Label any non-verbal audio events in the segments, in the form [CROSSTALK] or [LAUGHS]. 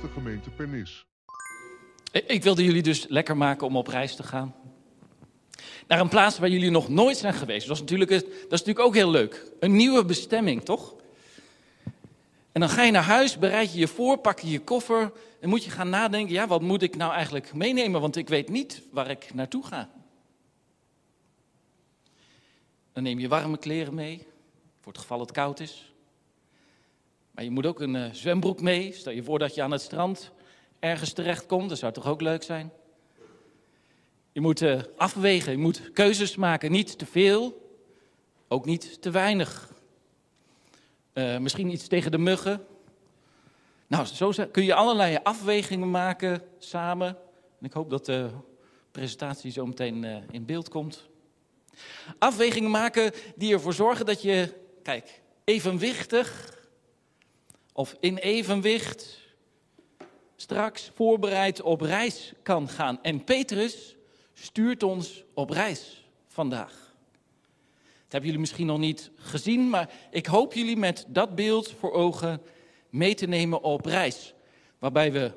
de gemeente Pernis. Ik wilde jullie dus lekker maken om op reis te gaan. Naar een plaats waar jullie nog nooit zijn geweest. Dat is natuurlijk, dat is natuurlijk ook heel leuk. Een nieuwe bestemming, toch? En dan ga je naar huis, bereid je je voor, pak je je koffer. En moet je gaan nadenken, ja, wat moet ik nou eigenlijk meenemen? Want ik weet niet waar ik naartoe ga. Dan neem je warme kleren mee, voor het geval het koud is. Je moet ook een eh, zwembroek mee. Stel je voor dat je aan het strand ergens terechtkomt. Dat zou toch ook leuk zijn? Je moet eh, afwegen, je moet keuzes maken. Niet te veel, ook niet te weinig. Eh, misschien iets tegen de muggen. Nou, zo kun je allerlei afwegingen maken samen. En ik hoop dat de presentatie zo meteen in beeld komt. Afwegingen maken die ervoor zorgen dat je, kijk, evenwichtig of in evenwicht straks voorbereid op reis kan gaan. En Petrus stuurt ons op reis vandaag. Dat hebben jullie misschien nog niet gezien, maar ik hoop jullie met dat beeld voor ogen mee te nemen op reis. Waarbij we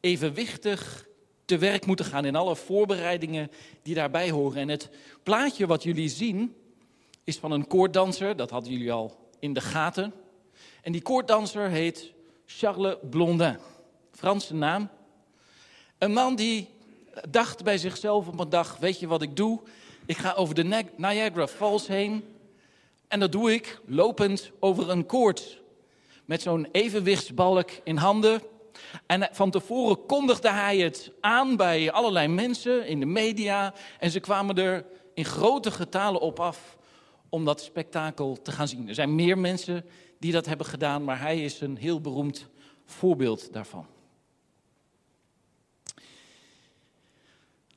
evenwichtig te werk moeten gaan in alle voorbereidingen die daarbij horen. En het plaatje wat jullie zien is van een koorddanser, dat hadden jullie al in de gaten. En die koorddanser heet Charles Blondin, Franse naam. Een man die dacht bij zichzelf op een dag, weet je wat ik doe? Ik ga over de Ni- Niagara Falls heen en dat doe ik lopend over een koord. Met zo'n evenwichtsbalk in handen. En van tevoren kondigde hij het aan bij allerlei mensen in de media. En ze kwamen er in grote getalen op af om dat spektakel te gaan zien. Er zijn meer mensen die dat hebben gedaan, maar hij is een heel beroemd voorbeeld daarvan.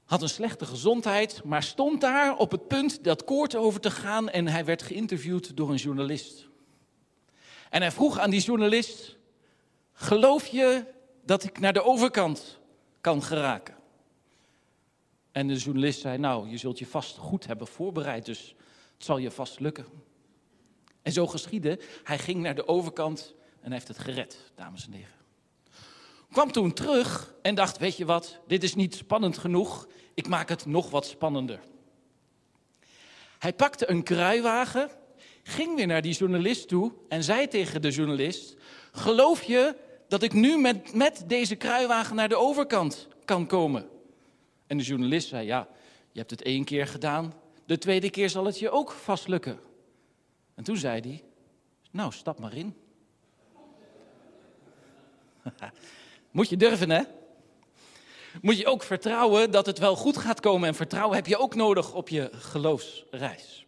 Had een slechte gezondheid, maar stond daar op het punt dat koord over te gaan en hij werd geïnterviewd door een journalist. En hij vroeg aan die journalist: Geloof je dat ik naar de overkant kan geraken? En de journalist zei: Nou, je zult je vast goed hebben voorbereid, dus het zal je vast lukken. En zo geschiedde. Hij ging naar de overkant en heeft het gered, dames en heren. Kwam toen terug en dacht: Weet je wat, dit is niet spannend genoeg, ik maak het nog wat spannender. Hij pakte een kruiwagen, ging weer naar die journalist toe en zei tegen de journalist: Geloof je dat ik nu met, met deze kruiwagen naar de overkant kan komen? En de journalist zei: Ja, je hebt het één keer gedaan, de tweede keer zal het je ook vast lukken. En toen zei hij: Nou, stap maar in. [LAUGHS] Moet je durven, hè? Moet je ook vertrouwen dat het wel goed gaat komen. En vertrouwen heb je ook nodig op je geloofsreis.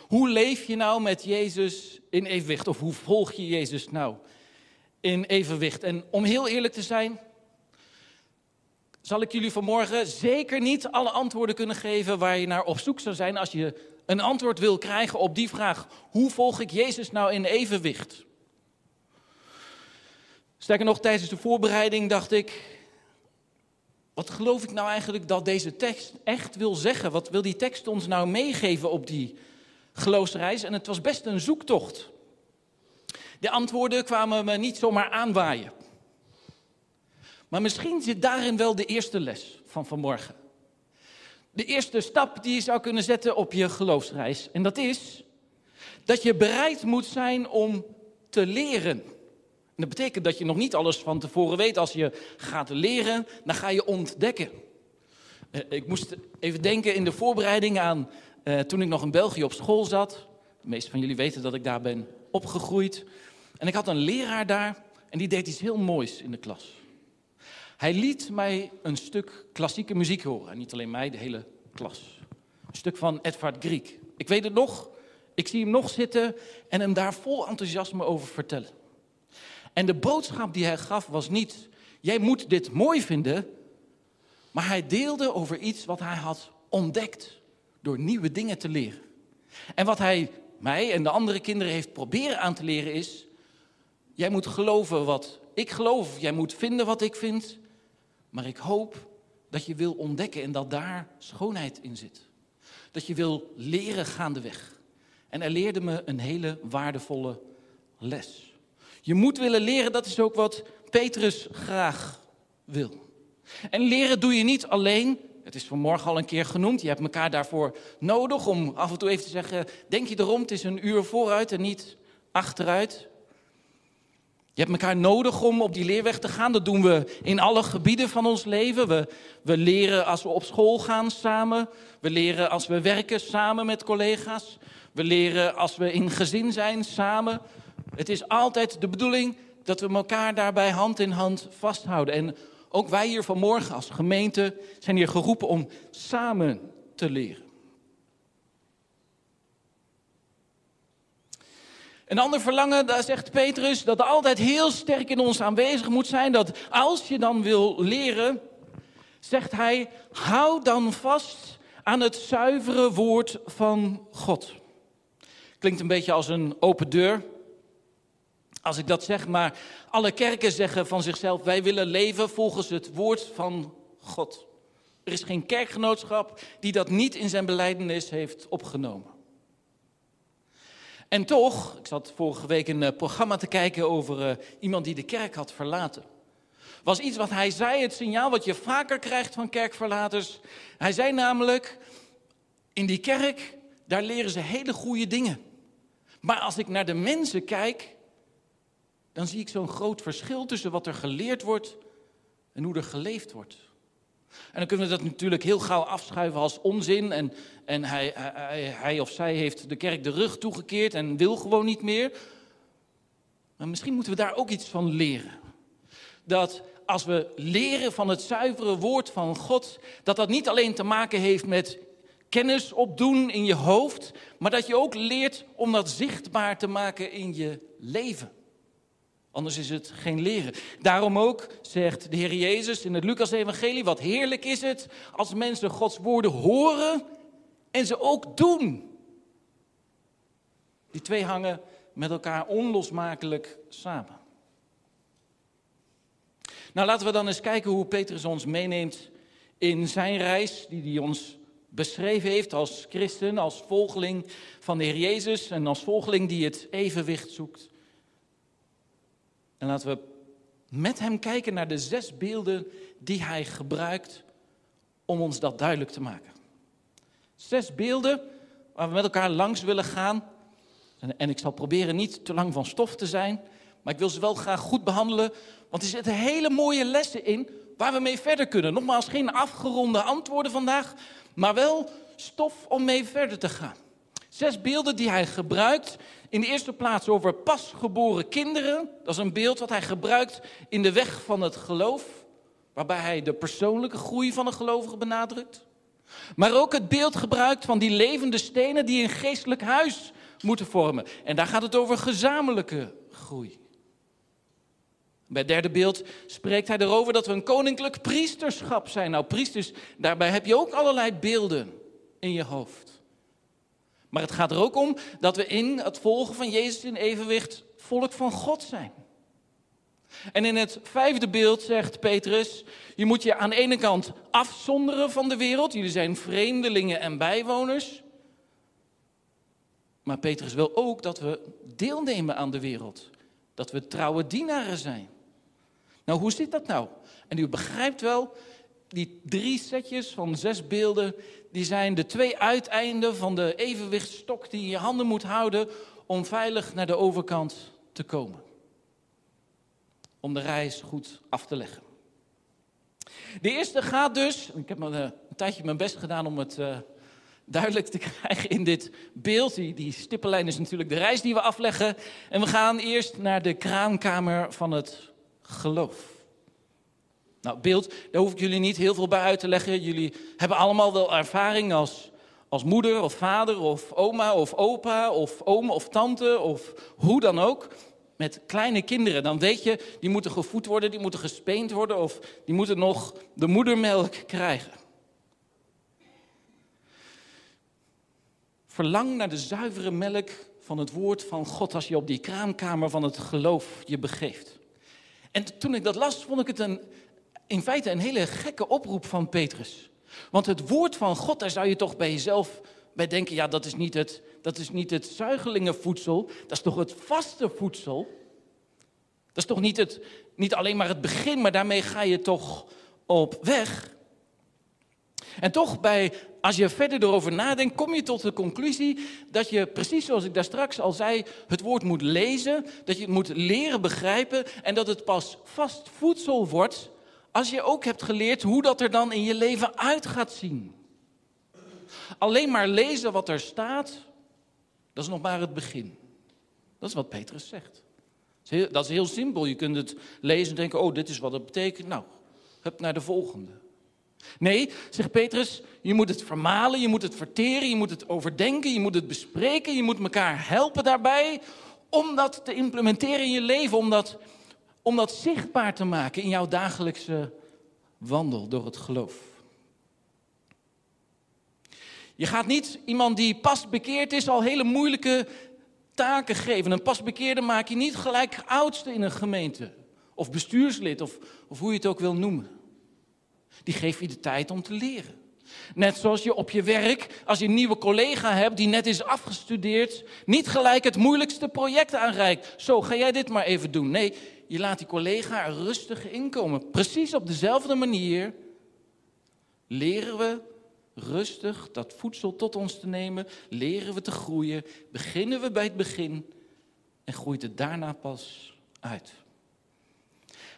Hoe leef je nou met Jezus in evenwicht? Of hoe volg je Jezus nou in evenwicht? En om heel eerlijk te zijn, zal ik jullie vanmorgen zeker niet alle antwoorden kunnen geven waar je naar op zoek zou zijn als je een antwoord wil krijgen op die vraag: hoe volg ik Jezus nou in evenwicht? Sterker nog, tijdens de voorbereiding dacht ik, wat geloof ik nou eigenlijk dat deze tekst echt wil zeggen? Wat wil die tekst ons nou meegeven op die geloofsreis? En het was best een zoektocht. De antwoorden kwamen me niet zomaar aanwaaien. Maar misschien zit daarin wel de eerste les van vanmorgen. De eerste stap die je zou kunnen zetten op je geloofsreis. En dat is dat je bereid moet zijn om te leren. En dat betekent dat je nog niet alles van tevoren weet. Als je gaat leren, dan ga je ontdekken. Eh, Ik moest even denken in de voorbereiding aan eh, toen ik nog in België op school zat. De meeste van jullie weten dat ik daar ben opgegroeid. En ik had een leraar daar en die deed iets heel moois in de klas. Hij liet mij een stuk klassieke muziek horen. En niet alleen mij, de hele klas. Een stuk van Edvard Grieg. Ik weet het nog. Ik zie hem nog zitten en hem daar vol enthousiasme over vertellen. En de boodschap die hij gaf was niet, jij moet dit mooi vinden, maar hij deelde over iets wat hij had ontdekt door nieuwe dingen te leren. En wat hij mij en de andere kinderen heeft proberen aan te leren is, jij moet geloven wat ik geloof, jij moet vinden wat ik vind, maar ik hoop dat je wil ontdekken en dat daar schoonheid in zit. Dat je wil leren gaandeweg. En hij leerde me een hele waardevolle les. Je moet willen leren, dat is ook wat Petrus graag wil. En leren doe je niet alleen. Het is vanmorgen al een keer genoemd. Je hebt elkaar daarvoor nodig om af en toe even te zeggen: Denk je erom, het is een uur vooruit en niet achteruit. Je hebt elkaar nodig om op die leerweg te gaan. Dat doen we in alle gebieden van ons leven. We, we leren als we op school gaan samen. We leren als we werken samen met collega's. We leren als we in gezin zijn samen. Het is altijd de bedoeling dat we elkaar daarbij hand in hand vasthouden. En ook wij hier vanmorgen als gemeente zijn hier geroepen om samen te leren. Een ander verlangen, daar zegt Petrus, dat altijd heel sterk in ons aanwezig moet zijn. Dat als je dan wil leren, zegt hij, hou dan vast aan het zuivere woord van God. Klinkt een beetje als een open deur. Als ik dat zeg, maar alle kerken zeggen van zichzelf: wij willen leven volgens het woord van God. Er is geen kerkgenootschap die dat niet in zijn beleidenis heeft opgenomen. En toch, ik zat vorige week een eh, programma te kijken over uh, iemand die de kerk had verlaten. Was iets wat hij zei, het signaal wat je vaker krijgt van kerkverlaters. Hij zei namelijk: in die kerk, daar leren ze hele goede dingen. Maar als ik naar de mensen kijk, dan zie ik zo'n groot verschil tussen wat er geleerd wordt en hoe er geleefd wordt. En dan kunnen we dat natuurlijk heel gauw afschuiven als onzin. En, en hij, hij, hij of zij heeft de kerk de rug toegekeerd en wil gewoon niet meer. Maar misschien moeten we daar ook iets van leren. Dat als we leren van het zuivere woord van God, dat dat niet alleen te maken heeft met kennis opdoen in je hoofd, maar dat je ook leert om dat zichtbaar te maken in je leven. Anders is het geen leren. Daarom ook zegt de Heer Jezus in het Lucas-evangelie: Wat heerlijk is het als mensen Gods woorden horen en ze ook doen. Die twee hangen met elkaar onlosmakelijk samen. Nou, laten we dan eens kijken hoe Petrus ons meeneemt in zijn reis, die hij ons beschreven heeft als christen, als volgeling van de Heer Jezus en als volgeling die het evenwicht zoekt. En laten we met hem kijken naar de zes beelden die hij gebruikt om ons dat duidelijk te maken. Zes beelden waar we met elkaar langs willen gaan. En, ik zal proberen niet te lang van stof te zijn, maar ik wil ze wel graag goed behandelen, want er zitten hele mooie lessen in waar we mee verder kunnen. Nogmaals, geen afgeronde antwoorden vandaag, maar wel stof om mee verder te gaan. Zes beelden die hij gebruikt. In de eerste plaats over pasgeboren kinderen. Dat is een beeld wat hij gebruikt in de weg van het geloof. Waarbij hij de persoonlijke groei van een gelovige benadrukt. Maar ook het beeld gebruikt van die levende stenen die een geestelijk huis moeten vormen. En daar gaat het over gezamenlijke groei. Bij het derde beeld spreekt hij erover dat we een koninklijk priesterschap zijn. Nou, priesters, daarbij heb je ook allerlei beelden in je hoofd. Maar het gaat er ook om dat we in het volgen van Jezus in evenwicht volk van God zijn. En in het vijfde beeld zegt Petrus, je moet je aan de ene kant afzonderen van de wereld. Jullie zijn vreemdelingen en bijwoners. Maar Petrus wil ook dat we deelnemen aan de wereld. Dat we trouwe dienaren zijn. Nou, hoe zit dat nou? En u begrijpt wel, die drie setjes van zes beelden, die zijn de twee uiteinden van de evenwichtstok die je handen moet houden om veilig naar de overkant te komen. Om de reis goed af te leggen. De eerste gaat dus, ik heb een, een tijdje mijn best gedaan om het uh, duidelijk te [LAUGHS] krijgen in dit beeld. Die, die stippenlijn is natuurlijk de reis die we afleggen. En we gaan eerst naar de kraamkamer van het geloof. Nou, beeld, daar hoef ik jullie niet heel veel bij uit te leggen. Jullie hebben allemaal wel ervaring als, als moeder of vader of oma of opa of oom of tante of hoe dan ook. Met kleine kinderen, dan weet je, die moeten gevoed worden, die moeten gespeend worden of die moeten nog de moedermelk krijgen. Verlang naar de zuivere melk van het woord van God als je op die kraamkamer van het geloof je begeeft. En toen ik dat las, vond ik het een, in feite een hele gekke oproep van Petrus. Want het woord van God, daar zou je toch bij jezelf bij denken, ja, dat is niet het, dat is niet het zuigelingenvoedsel, dat is toch het vaste voedsel. Dat is toch niet, het, niet alleen maar het begin, maar daarmee ga je toch op weg. En toch, bij, als je verder erover nadenkt, kom je tot de conclusie dat je, precies zoals ik daar straks al zei, het woord moet lezen, dat je het moet leren begrijpen en dat het pas vast voedsel wordt als je ook hebt geleerd hoe dat er dan in je leven uit gaat zien. Alleen maar lezen wat er staat, dat is nog maar het begin. Dat is wat Petrus zegt. Dat is heel simpel. Je kunt het lezen en denken, oh, dit is wat het betekent. Nou, hup naar de volgende. Nee, zegt Petrus, je moet het vermalen, je moet het verteren, je moet het overdenken, je moet het bespreken, je moet elkaar helpen daarbij om dat te implementeren in je leven, om dat, om dat zichtbaar te maken in jouw dagelijkse wandel door het geloof. Je gaat niet iemand die pas bekeerd is al hele moeilijke taken geven. Een pasbekeerde maak je niet gelijk oudste in een gemeente. Of bestuurslid, of, of hoe je het ook wil noemen. Die geef je de tijd om te leren. Net zoals je op je werk, als je een nieuwe collega hebt die net is afgestudeerd, niet gelijk het moeilijkste project aanreikt. Zo, ga jij dit maar even doen. Nee, je laat die collega rustig inkomen. Precies op dezelfde manier leren we rustig dat voedsel tot ons te nemen, leren we te groeien, beginnen we bij het begin en groeit het daarna pas uit.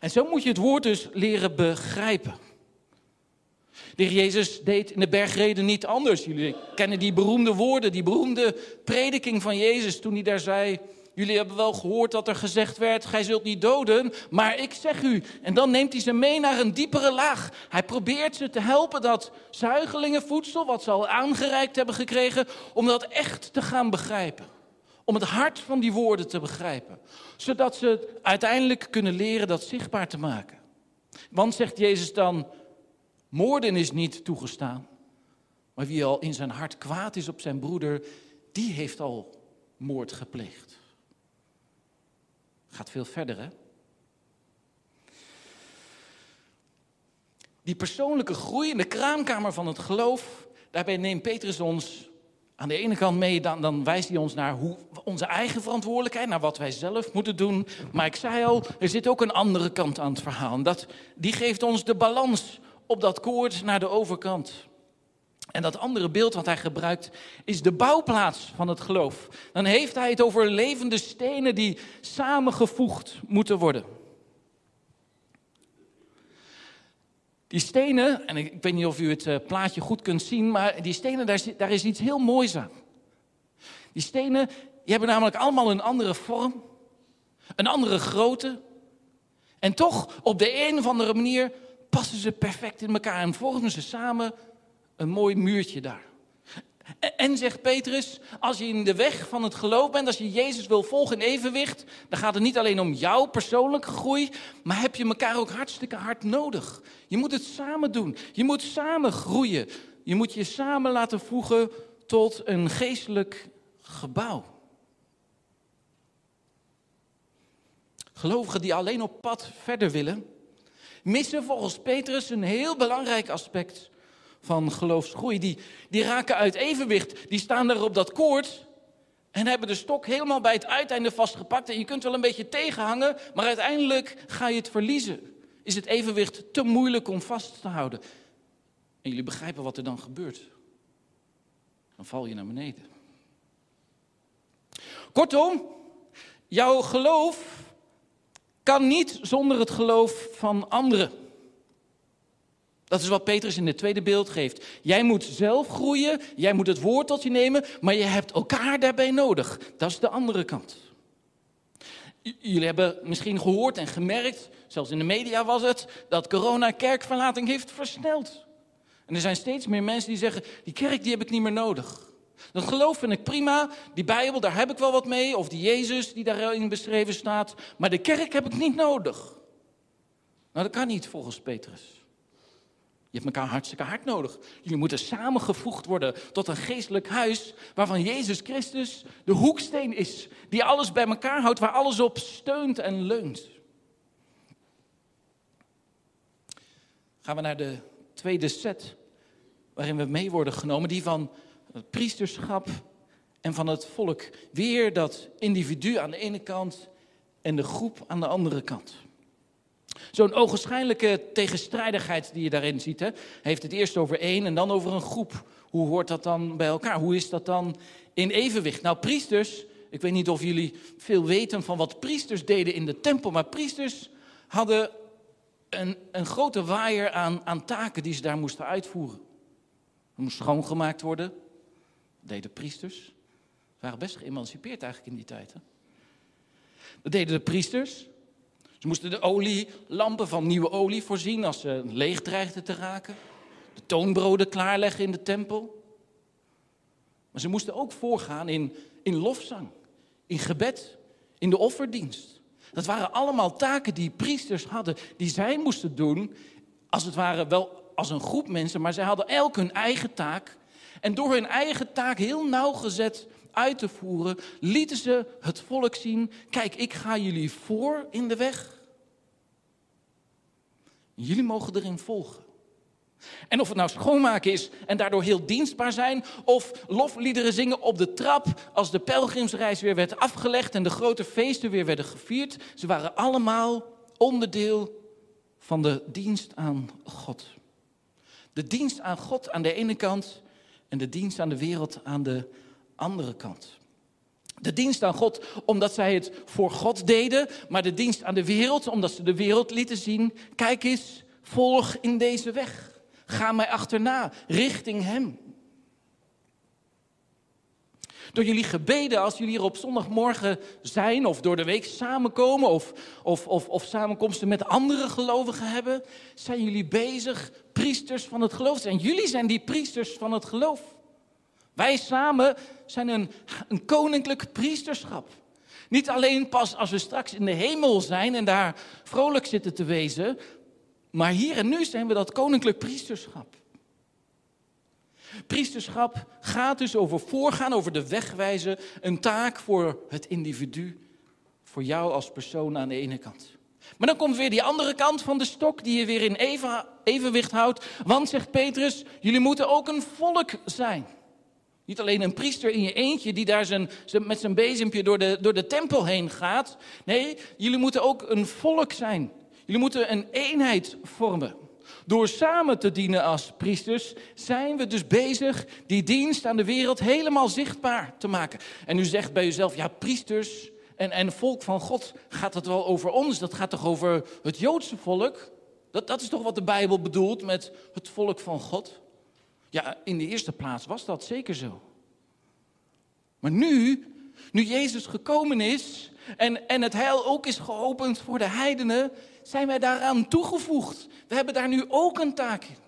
En zo moet je het woord dus leren begrijpen. De Jezus deed in de bergreden niet anders. Jullie kennen die beroemde woorden, die beroemde prediking van Jezus toen hij daar zei: Jullie hebben wel gehoord dat er gezegd werd: Gij zult niet doden, maar ik zeg u. En dan neemt hij ze mee naar een diepere laag. Hij probeert ze te helpen dat zuigelingenvoedsel, wat ze al aangereikt hebben gekregen, om dat echt te gaan begrijpen. Om het hart van die woorden te begrijpen. Zodat ze uiteindelijk kunnen leren dat zichtbaar te maken. Want zegt Jezus dan: Moorden is niet toegestaan. Maar wie al in zijn hart kwaad is op zijn broeder, die heeft al moord gepleegd. Gaat veel verder, hè? Die persoonlijke groei in de kraamkamer van het geloof, daarbij neemt Petrus ons aan de ene kant mee, dan, dan wijst hij ons naar hoe, onze eigen verantwoordelijkheid, naar wat wij zelf moeten doen. Maar ik zei al, er zit ook een andere kant aan het verhaal. dat, die geeft ons de balans op dat koord naar de overkant. En dat andere beeld wat hij gebruikt is de bouwplaats van het geloof. Dan heeft hij het over levende stenen die samengevoegd moeten worden. Die stenen, en ik weet niet of u het eh, plaatje goed kunt zien, maar die stenen, daar, daar is iets heel moois aan. Die stenen, die hebben namelijk allemaal een andere vorm, een andere grootte. En toch, op de een of andere manier, passen ze perfect in elkaar en vormen ze samen een mooi muurtje daar. En zegt Petrus, als je in de weg van het geloof bent, als je Jezus wil volgen in evenwicht, dan gaat het niet alleen om jouw persoonlijke groei, maar heb je elkaar ook hartstikke hard nodig. Je moet het samen doen. Je moet samen groeien. Je moet je samen laten voegen tot een geestelijk gebouw. Gelovigen die alleen op pad verder willen, missen volgens Petrus een heel belangrijk aspect van geloofsgroei. Die, die raken uit evenwicht. Die staan daar op dat koord en hebben de stok helemaal bij het uiteinde vastgepakt. En je kunt wel een beetje tegenhangen, maar uiteindelijk ga je het verliezen. Is het evenwicht te moeilijk om vast te houden? En jullie begrijpen wat er dan gebeurt. Dan val je naar beneden. Kortom, jouw geloof kan niet zonder het geloof van anderen. Dat is wat Petrus in het tweede beeld geeft. Jij moet zelf groeien, jij moet het woord tot je nemen, maar je hebt elkaar daarbij nodig. Dat is de andere kant. Jullie hebben misschien gehoord en gemerkt, zelfs in de media was het, dat corona kerkverlating heeft versneld. En er zijn steeds meer mensen die zeggen, die kerk die heb ik niet meer nodig. Dat geloof vind ik prima, die Bijbel, daar heb ik wel wat mee, of die Jezus die daarin beschreven staat, maar de kerk heb ik niet nodig. Nou, dat kan niet volgens Petrus. Je hebt elkaar hartstikke hard nodig. Jullie moeten samengevoegd worden tot een geestelijk huis waarvan Jezus Christus de hoeksteen is. Die alles bij elkaar houdt, waar alles op steunt en leunt. Gaan we naar de tweede set waarin we mee worden genomen. Die van het priesterschap en van het volk. Weer dat individu aan de ene kant en de groep aan de andere kant. Zo'n ogenschijnlijke tegenstrijdigheid die je daarin ziet. Hè? Heeft het eerst over één en dan over een groep. Hoe hoort dat dan bij elkaar? Hoe is dat dan in evenwicht? Nou, priesters, ik weet niet of jullie veel weten van wat priesters deden in de tempel, maar priesters hadden een, een grote waaier aan, aan taken die ze daar moesten uitvoeren. Er moest schoongemaakt worden. Deden priesters. Ze waren best geëmancipeerd eigenlijk in die tijd. Hè? Dat deden de priesters. Ze moesten de olielampen van nieuwe olie voorzien als ze leeg dreigden te raken. De toonbroden klaarleggen in de tempel. Maar ze moesten ook voorgaan in, in lofzang, in gebed, in de offerdienst. Dat waren allemaal taken die priesters hadden, die zij moesten doen, als het ware wel als een groep mensen, maar zij hadden elk hun eigen taak. En door hun eigen taak heel nauwgezet uit te voeren, lieten ze het volk zien: kijk, ik ga jullie voor in de weg. Jullie mogen erin volgen. En of het nou schoonmaken is en daardoor heel dienstbaar zijn, of lofliederen zingen op de trap als de pelgrimsreis weer werd afgelegd en de grote feesten weer werden gevierd, ze waren allemaal onderdeel van de dienst aan God. De dienst aan God aan de ene kant en de dienst aan de wereld aan de andere kant. De dienst aan God omdat zij het voor God deden, maar de dienst aan de wereld omdat ze de wereld lieten zien. Kijk eens, volg in deze weg. Ga mij achterna, richting Hem. Door jullie gebeden, als jullie hier op zondagmorgen zijn of door de week samenkomen of, of, of, of samenkomsten met andere gelovigen hebben, zijn jullie bezig priesters van het geloof En jullie zijn die priesters van het geloof. Wij samen zijn een, een koninklijk priesterschap. Niet alleen pas als we straks in de hemel zijn en daar vrolijk zitten te wezen, maar hier en nu zijn we dat koninklijk priesterschap. Priesterschap gaat dus over voorgaan, over de wegwijzen, een taak voor het individu, voor jou als persoon aan de ene kant. Maar dan komt weer die andere kant van de stok die je weer in even, evenwicht houdt. Want, zegt Petrus, jullie moeten ook een volk zijn. Niet alleen een priester in je eentje die daar zijn, met zijn bezempje door de, door de tempel heen gaat. Nee, jullie moeten ook een volk zijn. Jullie moeten een eenheid vormen. Door samen te dienen als priesters zijn we dus bezig die dienst aan de wereld helemaal zichtbaar te maken. En u zegt bij uzelf, ja, priesters en, en volk van God, gaat het wel over ons? Dat gaat toch over het Joodse volk? Dat, dat is toch wat de Bijbel bedoelt met het volk van God? Ja, in de eerste plaats was dat zeker zo. Maar nu, nu Jezus gekomen is en, en het heil ook is geopend voor de heidenen, zijn wij daaraan toegevoegd. We hebben daar nu ook een taak in.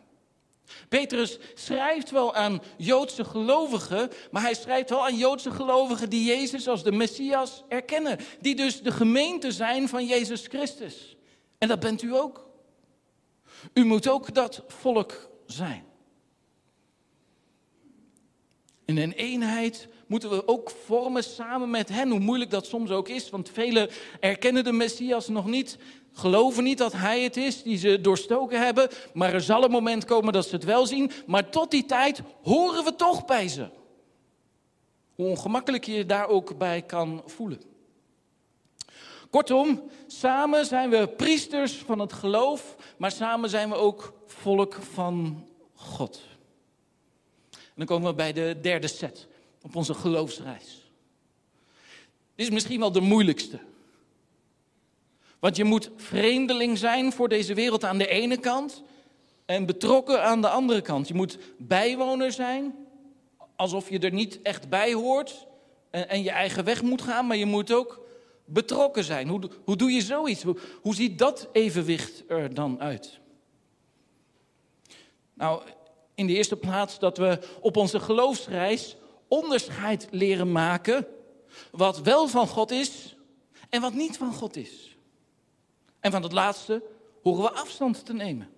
Petrus schrijft wel aan Joodse gelovigen, maar hij schrijft wel aan Joodse gelovigen die Jezus als de Messias erkennen. Die dus de gemeente zijn van Jezus Christus. En dat bent u ook. U moet ook dat volk zijn. In een eenheid moeten we ook vormen samen met hen, hoe moeilijk dat soms ook is. Want velen erkennen de Messias nog niet, geloven niet dat Hij het is die ze doorstoken hebben. Maar er zal een moment komen dat ze het wel zien. Maar tot die tijd horen we toch bij ze. Hoe ongemakkelijk je je daar ook bij kan voelen. Kortom, samen zijn we priesters van het geloof, maar samen zijn we ook volk van God. Dan komen we bij de derde set op onze geloofsreis. Dit is misschien wel de moeilijkste. Want je moet vreemdeling zijn voor deze wereld aan de ene kant en betrokken aan de andere kant. Je moet bijwoner zijn, alsof je er niet echt bij hoort en, en je eigen weg moet gaan, maar je moet ook betrokken zijn. Hoe, hoe doe je zoiets? Hoe, hoe ziet dat evenwicht er dan uit? Nou, in de eerste plaats dat we op onze geloofsreis onderscheid leren maken wat wel van God is en wat niet van God is. En van het laatste horen we afstand te nemen.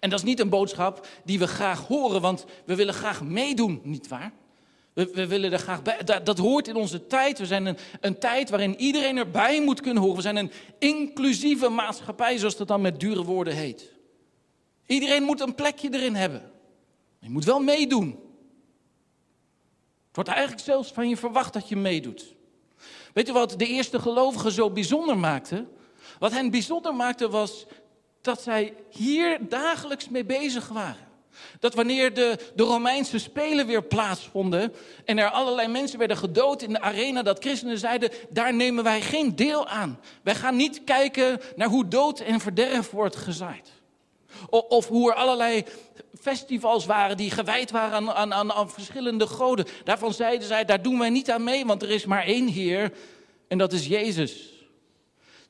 En dat is niet een boodschap die we graag horen, want we willen graag meedoen, nietwaar? We, we willen er graag bij. Dat, dat, hoort in onze tijd. We zijn een, een tijd waarin iedereen erbij moet kunnen horen. We zijn een inclusieve maatschappij, zoals dat dan met dure woorden heet. Iedereen moet een plekje erin hebben. Je moet wel meedoen wordt eigenlijk zelfs van je verwacht dat je meedoet. We Weet u wat de eerste gelovigen zo bijzonder maakte? Wat hen bijzonder maakte was dat zij hier dagelijks mee bezig waren. Dat wanneer de, de Romeinse Spelen weer plaatsvonden en er allerlei mensen werden gedood in de arena, dat christenen zeiden, daar nemen wij geen deel aan. Wij gaan niet kijken naar hoe dood en verderf wordt gezaaid. Of, of hoe er allerlei festivals waren die gewijd waren aan, aan, aan, aan verschillende goden. Daarvan zeiden zij, daar doen wij niet aan mee, want er is maar één Heer en dat is Jezus.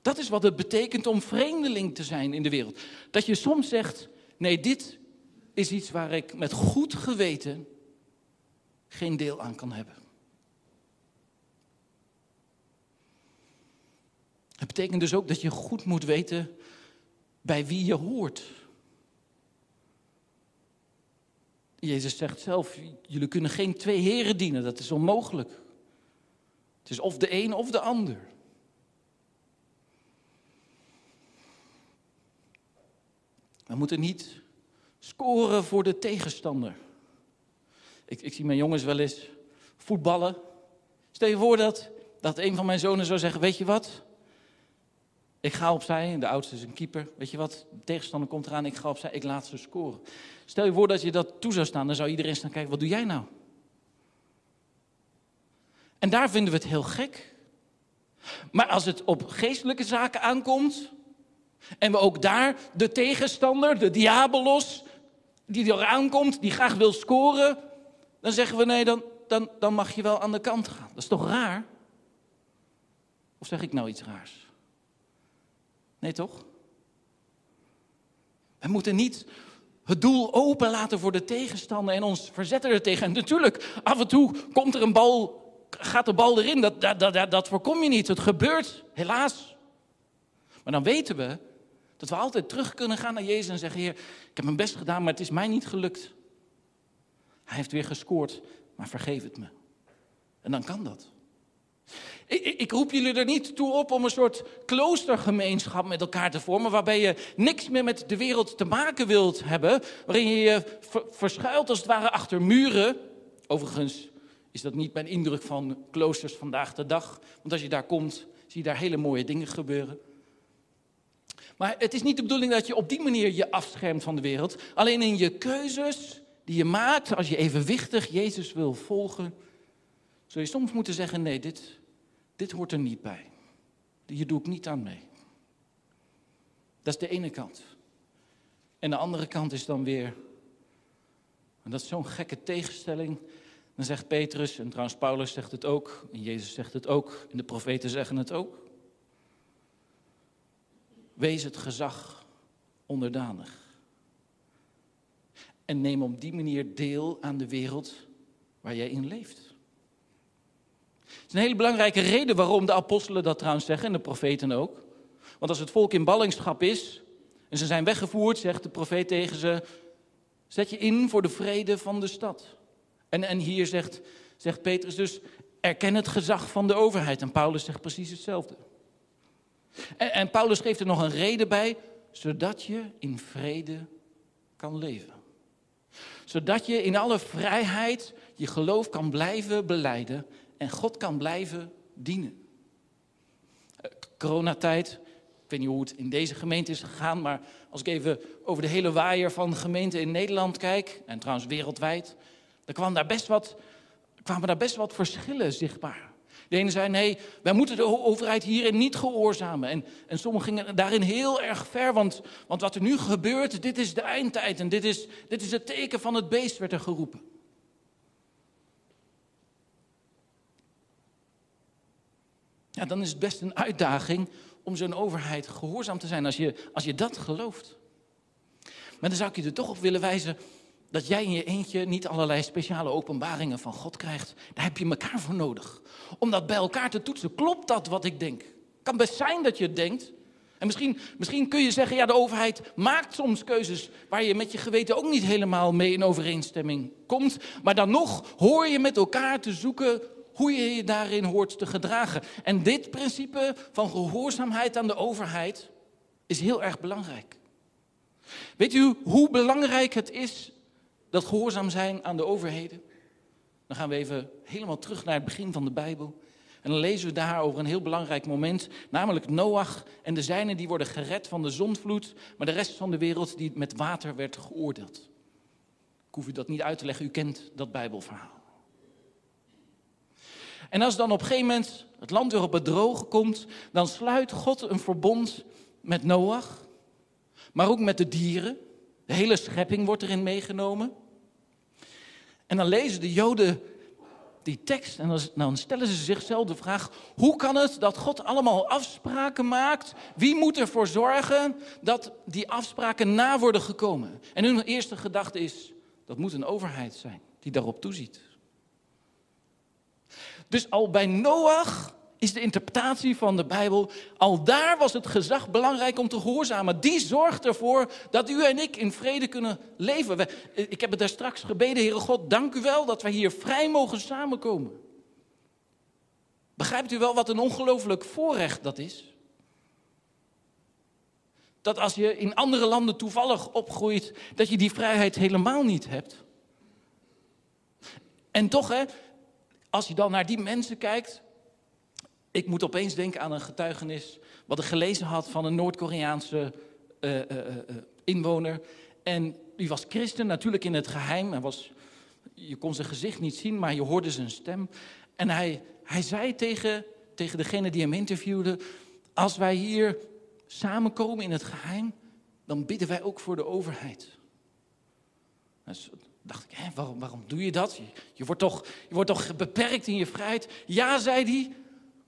Dat is wat het betekent om vreemdeling te zijn in de wereld. Dat je soms zegt, nee, dit is iets waar ik met goed geweten geen deel aan kan hebben. Het betekent dus ook dat je goed moet weten bij wie je hoort. Jezus zegt zelf, jullie kunnen geen twee heren dienen, dat is onmogelijk. Het is of de een of de ander. We moeten niet scoren voor de tegenstander. Ik, ik zie mijn jongens wel eens voetballen. Stel je voor dat, dat een van mijn zonen zou zeggen: Weet je wat? Ik ga opzij, de oudste is een keeper. Weet je wat? De tegenstander komt eraan, ik ga opzij, ik laat ze scoren. Stel je voor dat je dat toe zou staan, dan zou iedereen staan kijken: Wat doe jij nou? En daar vinden we het heel gek. Maar als het op geestelijke zaken aankomt, en we ook daar de tegenstander, de diabolos, die eraan komt, die graag wil scoren, dan zeggen we nee, dan, dan, dan mag je wel aan de kant gaan. Dat is toch raar? Of zeg ik nou iets raars? Nee, toch? We moeten niet het doel open laten voor de tegenstander en ons verzetten er tegen. En natuurlijk, af en toe komt er een bal, gaat de bal erin. Dat, dat, dat, dat voorkom je niet. Het gebeurt, helaas. Maar dan weten we dat we altijd terug kunnen gaan naar Jezus en zeggen: Heer, ik heb mijn best gedaan, maar het is mij niet gelukt. Hij heeft weer gescoord, maar vergeef het me. En dan kan dat. Ik, ik, roep jullie er niet toe op om een soort kloostergemeenschap met elkaar te vormen, waarbij je niks meer met de wereld te maken wilt hebben, waarin je je verschuilt als het ware achter muren. Overigens is dat niet mijn indruk van kloosters vandaag de dag, want als je daar komt, zie je daar hele mooie dingen gebeuren. Maar het is niet de bedoeling dat je op die manier je afschermt van de wereld. Alleen in je keuzes die je maakt, als je evenwichtig Jezus wil volgen, zul je soms moeten zeggen: nee, dit, dit hoort er niet bij. Hier doe ik niet aan mee. Dat is de ene kant. En de andere kant is dan weer, en dat is zo'n gekke tegenstelling. Dan zegt Petrus, en trouwens Paulus zegt het ook, en Jezus zegt het ook, en de profeten zeggen het ook. Wees het gezag onderdanig. En neem op die manier deel aan de wereld waar jij in leeft. Is een hele belangrijke reden waarom de apostelen dat trouwens zeggen en de profeten ook. Want als het volk in ballingschap is en ze zijn weggevoerd, zegt de profeet tegen ze, zet je in voor de vrede van de stad. En, en hier zegt, zegt Petrus dus, erken het gezag van de overheid. En Paulus zegt precies hetzelfde. En, en Paulus geeft er nog een reden bij, zodat je in vrede kan leven. Zodat je in alle vrijheid je geloof kan blijven beleiden en God kan blijven dienen. Eh, coronatijd, ik weet niet hoe het in deze gemeente is gegaan, maar als ik even over de hele waaier van gemeenten in Nederland kijk, en trouwens wereldwijd, dan kwamen daar best wat, kwamen daar best wat verschillen zichtbaar. De ene zei, nee, wij moeten de overheid hierin niet gehoorzamen. En, en sommigen gingen daarin heel erg ver, want, want wat er nu gebeurt, dit is de eindtijd. En dit is, dit is het teken van het beest, werd er geroepen. Ja, dan is het best een uitdaging om zo'n overheid gehoorzaam te zijn als je, als je dat gelooft. Maar dan zou ik je er toch op willen wijzen dat jij in je eentje niet allerlei speciale openbaringen van God krijgt. Daar heb je elkaar voor nodig. Om dat bij elkaar te toetsen. Klopt dat wat ik denk? Kan best zijn dat je het denkt. En misschien, misschien kun je zeggen, ja, de overheid maakt soms keuzes waar je met je geweten ook niet helemaal mee in overeenstemming komt. Maar dan nog hoor je met elkaar te zoeken hoe je je daarin hoort te gedragen. En dit principe van gehoorzaamheid aan de overheid is heel erg belangrijk. Weet u hoe belangrijk het is dat gehoorzaam zijn aan de overheden. Dan gaan we even helemaal terug naar het begin van de Bijbel. En dan lezen we daar over een heel belangrijk moment, namelijk Noach en de zijnen die worden gered van de zondvloed, maar de rest van de wereld die met water werd geoordeeld. Ik hoef u dat niet uit te leggen, u kent dat Bijbelverhaal. En als dan op een gegeven moment het land weer op het droge komt, dan sluit God een verbond met Noach, maar ook met de dieren. De hele schepping wordt erin meegenomen. En dan lezen de Joden die tekst en dan stellen ze zichzelf de vraag: hoe kan het dat God allemaal afspraken maakt? Wie moet ervoor zorgen dat die afspraken na worden gekomen? En hun eerste gedachte is: dat moet een overheid zijn die daarop toeziet. Dus al bij Noach is de interpretatie van de Bijbel, al daar was het gezag belangrijk om te gehoorzamen. Die zorgt ervoor dat u en ik in vrede kunnen leven. Ik heb het daar straks gebeden, Heere God, dank u wel dat wij hier vrij mogen samenkomen. Begrijpt u wel wat een ongelooflijk voorrecht dat is? Dat als je in andere landen toevallig opgroeit, dat je die vrijheid helemaal niet hebt. En toch, hè, als je dan naar die mensen kijkt, ik moet opeens denken aan een getuigenis wat ik gelezen had van een Noord-Koreaanse uh, uh, inwoner. En die was christen, natuurlijk in het geheim. Hij was, je kon zijn gezicht niet zien, maar je hoorde zijn stem. En hij, hij zei tegen, tegen degene die hem interviewde: Als wij hier samenkomen in het geheim, dan bidden wij ook voor de overheid. Dus dacht ik, hè, waarom, waarom doe je dat? Je, wordt toch, je wordt toch beperkt in je vrijheid? Ja, zei hij,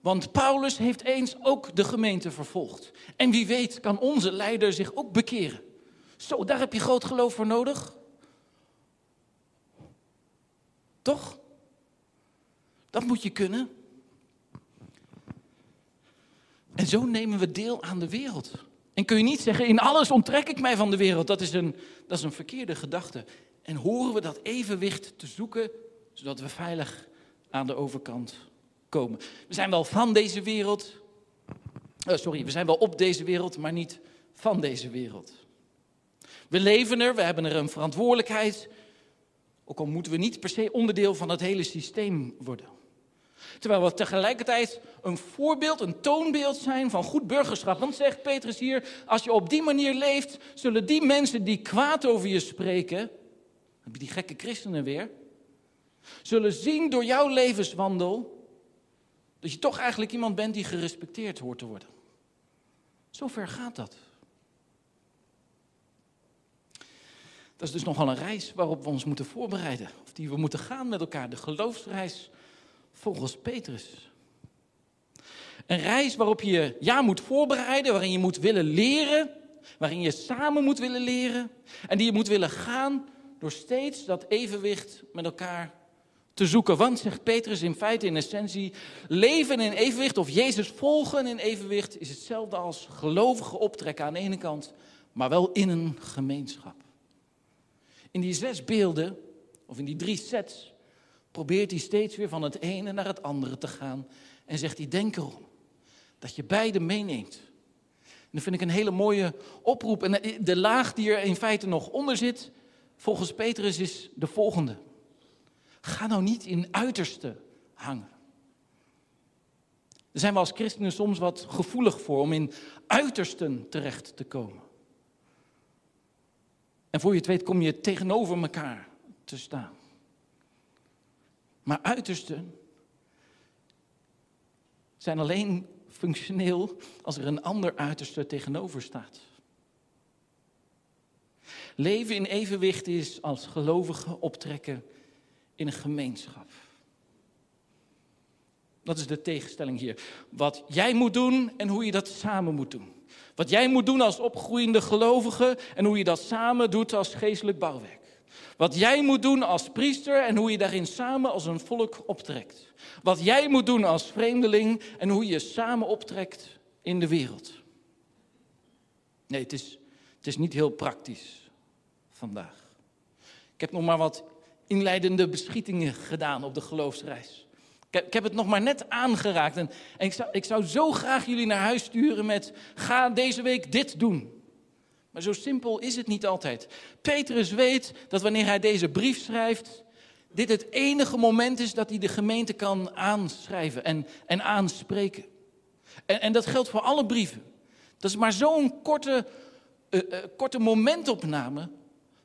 want Paulus heeft eens ook de gemeente vervolgd. En wie weet kan onze leider zich ook bekeren. Zo, daar heb je groot geloof voor nodig. Toch? Dat moet je kunnen. En zo nemen we deel aan de wereld. En kun je niet zeggen, in alles onttrek ik mij van de wereld. Dat is een, dat is een verkeerde gedachte. En horen we dat evenwicht te zoeken, zodat we veilig aan de overkant komen. We zijn wel van deze wereld. Uh, sorry, we zijn wel op deze wereld, maar niet van deze wereld. We leven er, we hebben er een verantwoordelijkheid. Ook al moeten we niet per se onderdeel van het hele systeem worden. Terwijl we tegelijkertijd een voorbeeld, een toonbeeld zijn van goed burgerschap. Want zegt Petrus hier, als je op die manier leeft, zullen die mensen die kwaad over je spreken, heb je die gekke christenen weer, zullen zien door jouw levenswandel dat je toch eigenlijk iemand bent die gerespecteerd hoort te worden. Zover gaat dat. Dat is dus nogal een reis waarop we ons moeten voorbereiden. Of die we moeten gaan met elkaar. De geloofsreis volgens Petrus. Een reis waarop je ja moet voorbereiden, waarin je moet willen leren, waarin je samen moet willen leren en die je moet willen gaan door steeds dat evenwicht met elkaar te zoeken. Want, zegt Petrus in feite in essentie, leven in evenwicht of Jezus volgen in evenwicht is hetzelfde als gelovige optrekken aan de ene kant, maar wel in een gemeenschap. In die zes beelden, of in die drie sets, probeert hij steeds weer van het ene naar het andere te gaan. En zegt hij, denk erom dat je beide meeneemt. En dat vind ik een hele mooie oproep. En de laag die er in feite nog onder zit, volgens Petrus, is de volgende. Ga nou niet in uiterste hangen. Daar zijn we als christenen soms wat gevoelig voor om in uitersten terecht te komen. En voor je het weet kom je tegenover elkaar te staan. Maar uitersten zijn alleen functioneel als er een ander uiterste tegenover staat. Leven in evenwicht is als gelovigen optrekken in een gemeenschap. Dat is de tegenstelling hier. Wat jij moet doen en hoe je dat samen moet doen. Wat jij moet doen als opgroeiende gelovige en hoe je dat samen doet als geestelijk bouwwerk. Wat jij moet doen als priester en hoe je daarin samen als een volk optrekt. Wat jij moet doen als vreemdeling en hoe je samen optrekt in de wereld. Nee, het is, het is niet heel praktisch vandaag. Ik heb nog maar wat inleidende beschietingen gedaan op de geloofsreis. Ik heb, ik heb het nog maar net aangeraakt. En, en ik, zou, ik zou zo graag jullie naar huis sturen met: ga deze week dit doen. Maar zo simpel is het niet altijd. Petrus weet dat wanneer hij deze brief schrijft, dit het enige moment is dat hij de gemeente kan aanschrijven en, en aanspreken. En, en dat geldt voor alle brieven. Dat is maar zo'n korte, uh, uh, korte momentopname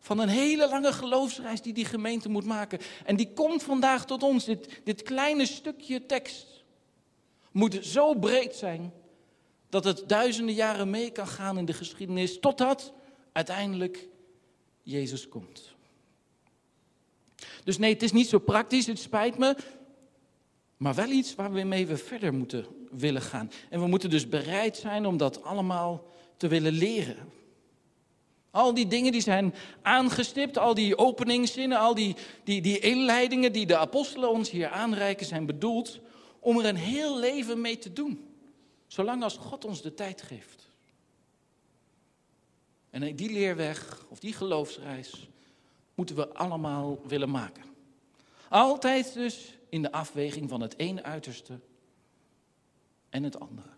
van een hele lange geloofsreis die die gemeente moet maken. En die komt vandaag tot ons. Dit, dit kleine stukje tekst moet zo breed zijn dat het duizenden jaren mee kan gaan in de geschiedenis, totdat uiteindelijk Jezus komt. Dus nee, het is niet zo praktisch, het spijt me, maar wel iets waar we mee we verder moeten willen gaan. En we moeten dus bereid zijn om dat allemaal te willen leren. Al die dingen die zijn aangestipt, al die openingszinnen, al die, die, die inleidingen die de apostelen ons hier aanreiken, zijn bedoeld om er een heel leven mee te doen. Zolang als God ons de tijd geeft. En die leerweg, of die geloofsreis, moeten we allemaal willen maken. Altijd dus in de afweging van het ene uiterste en het andere.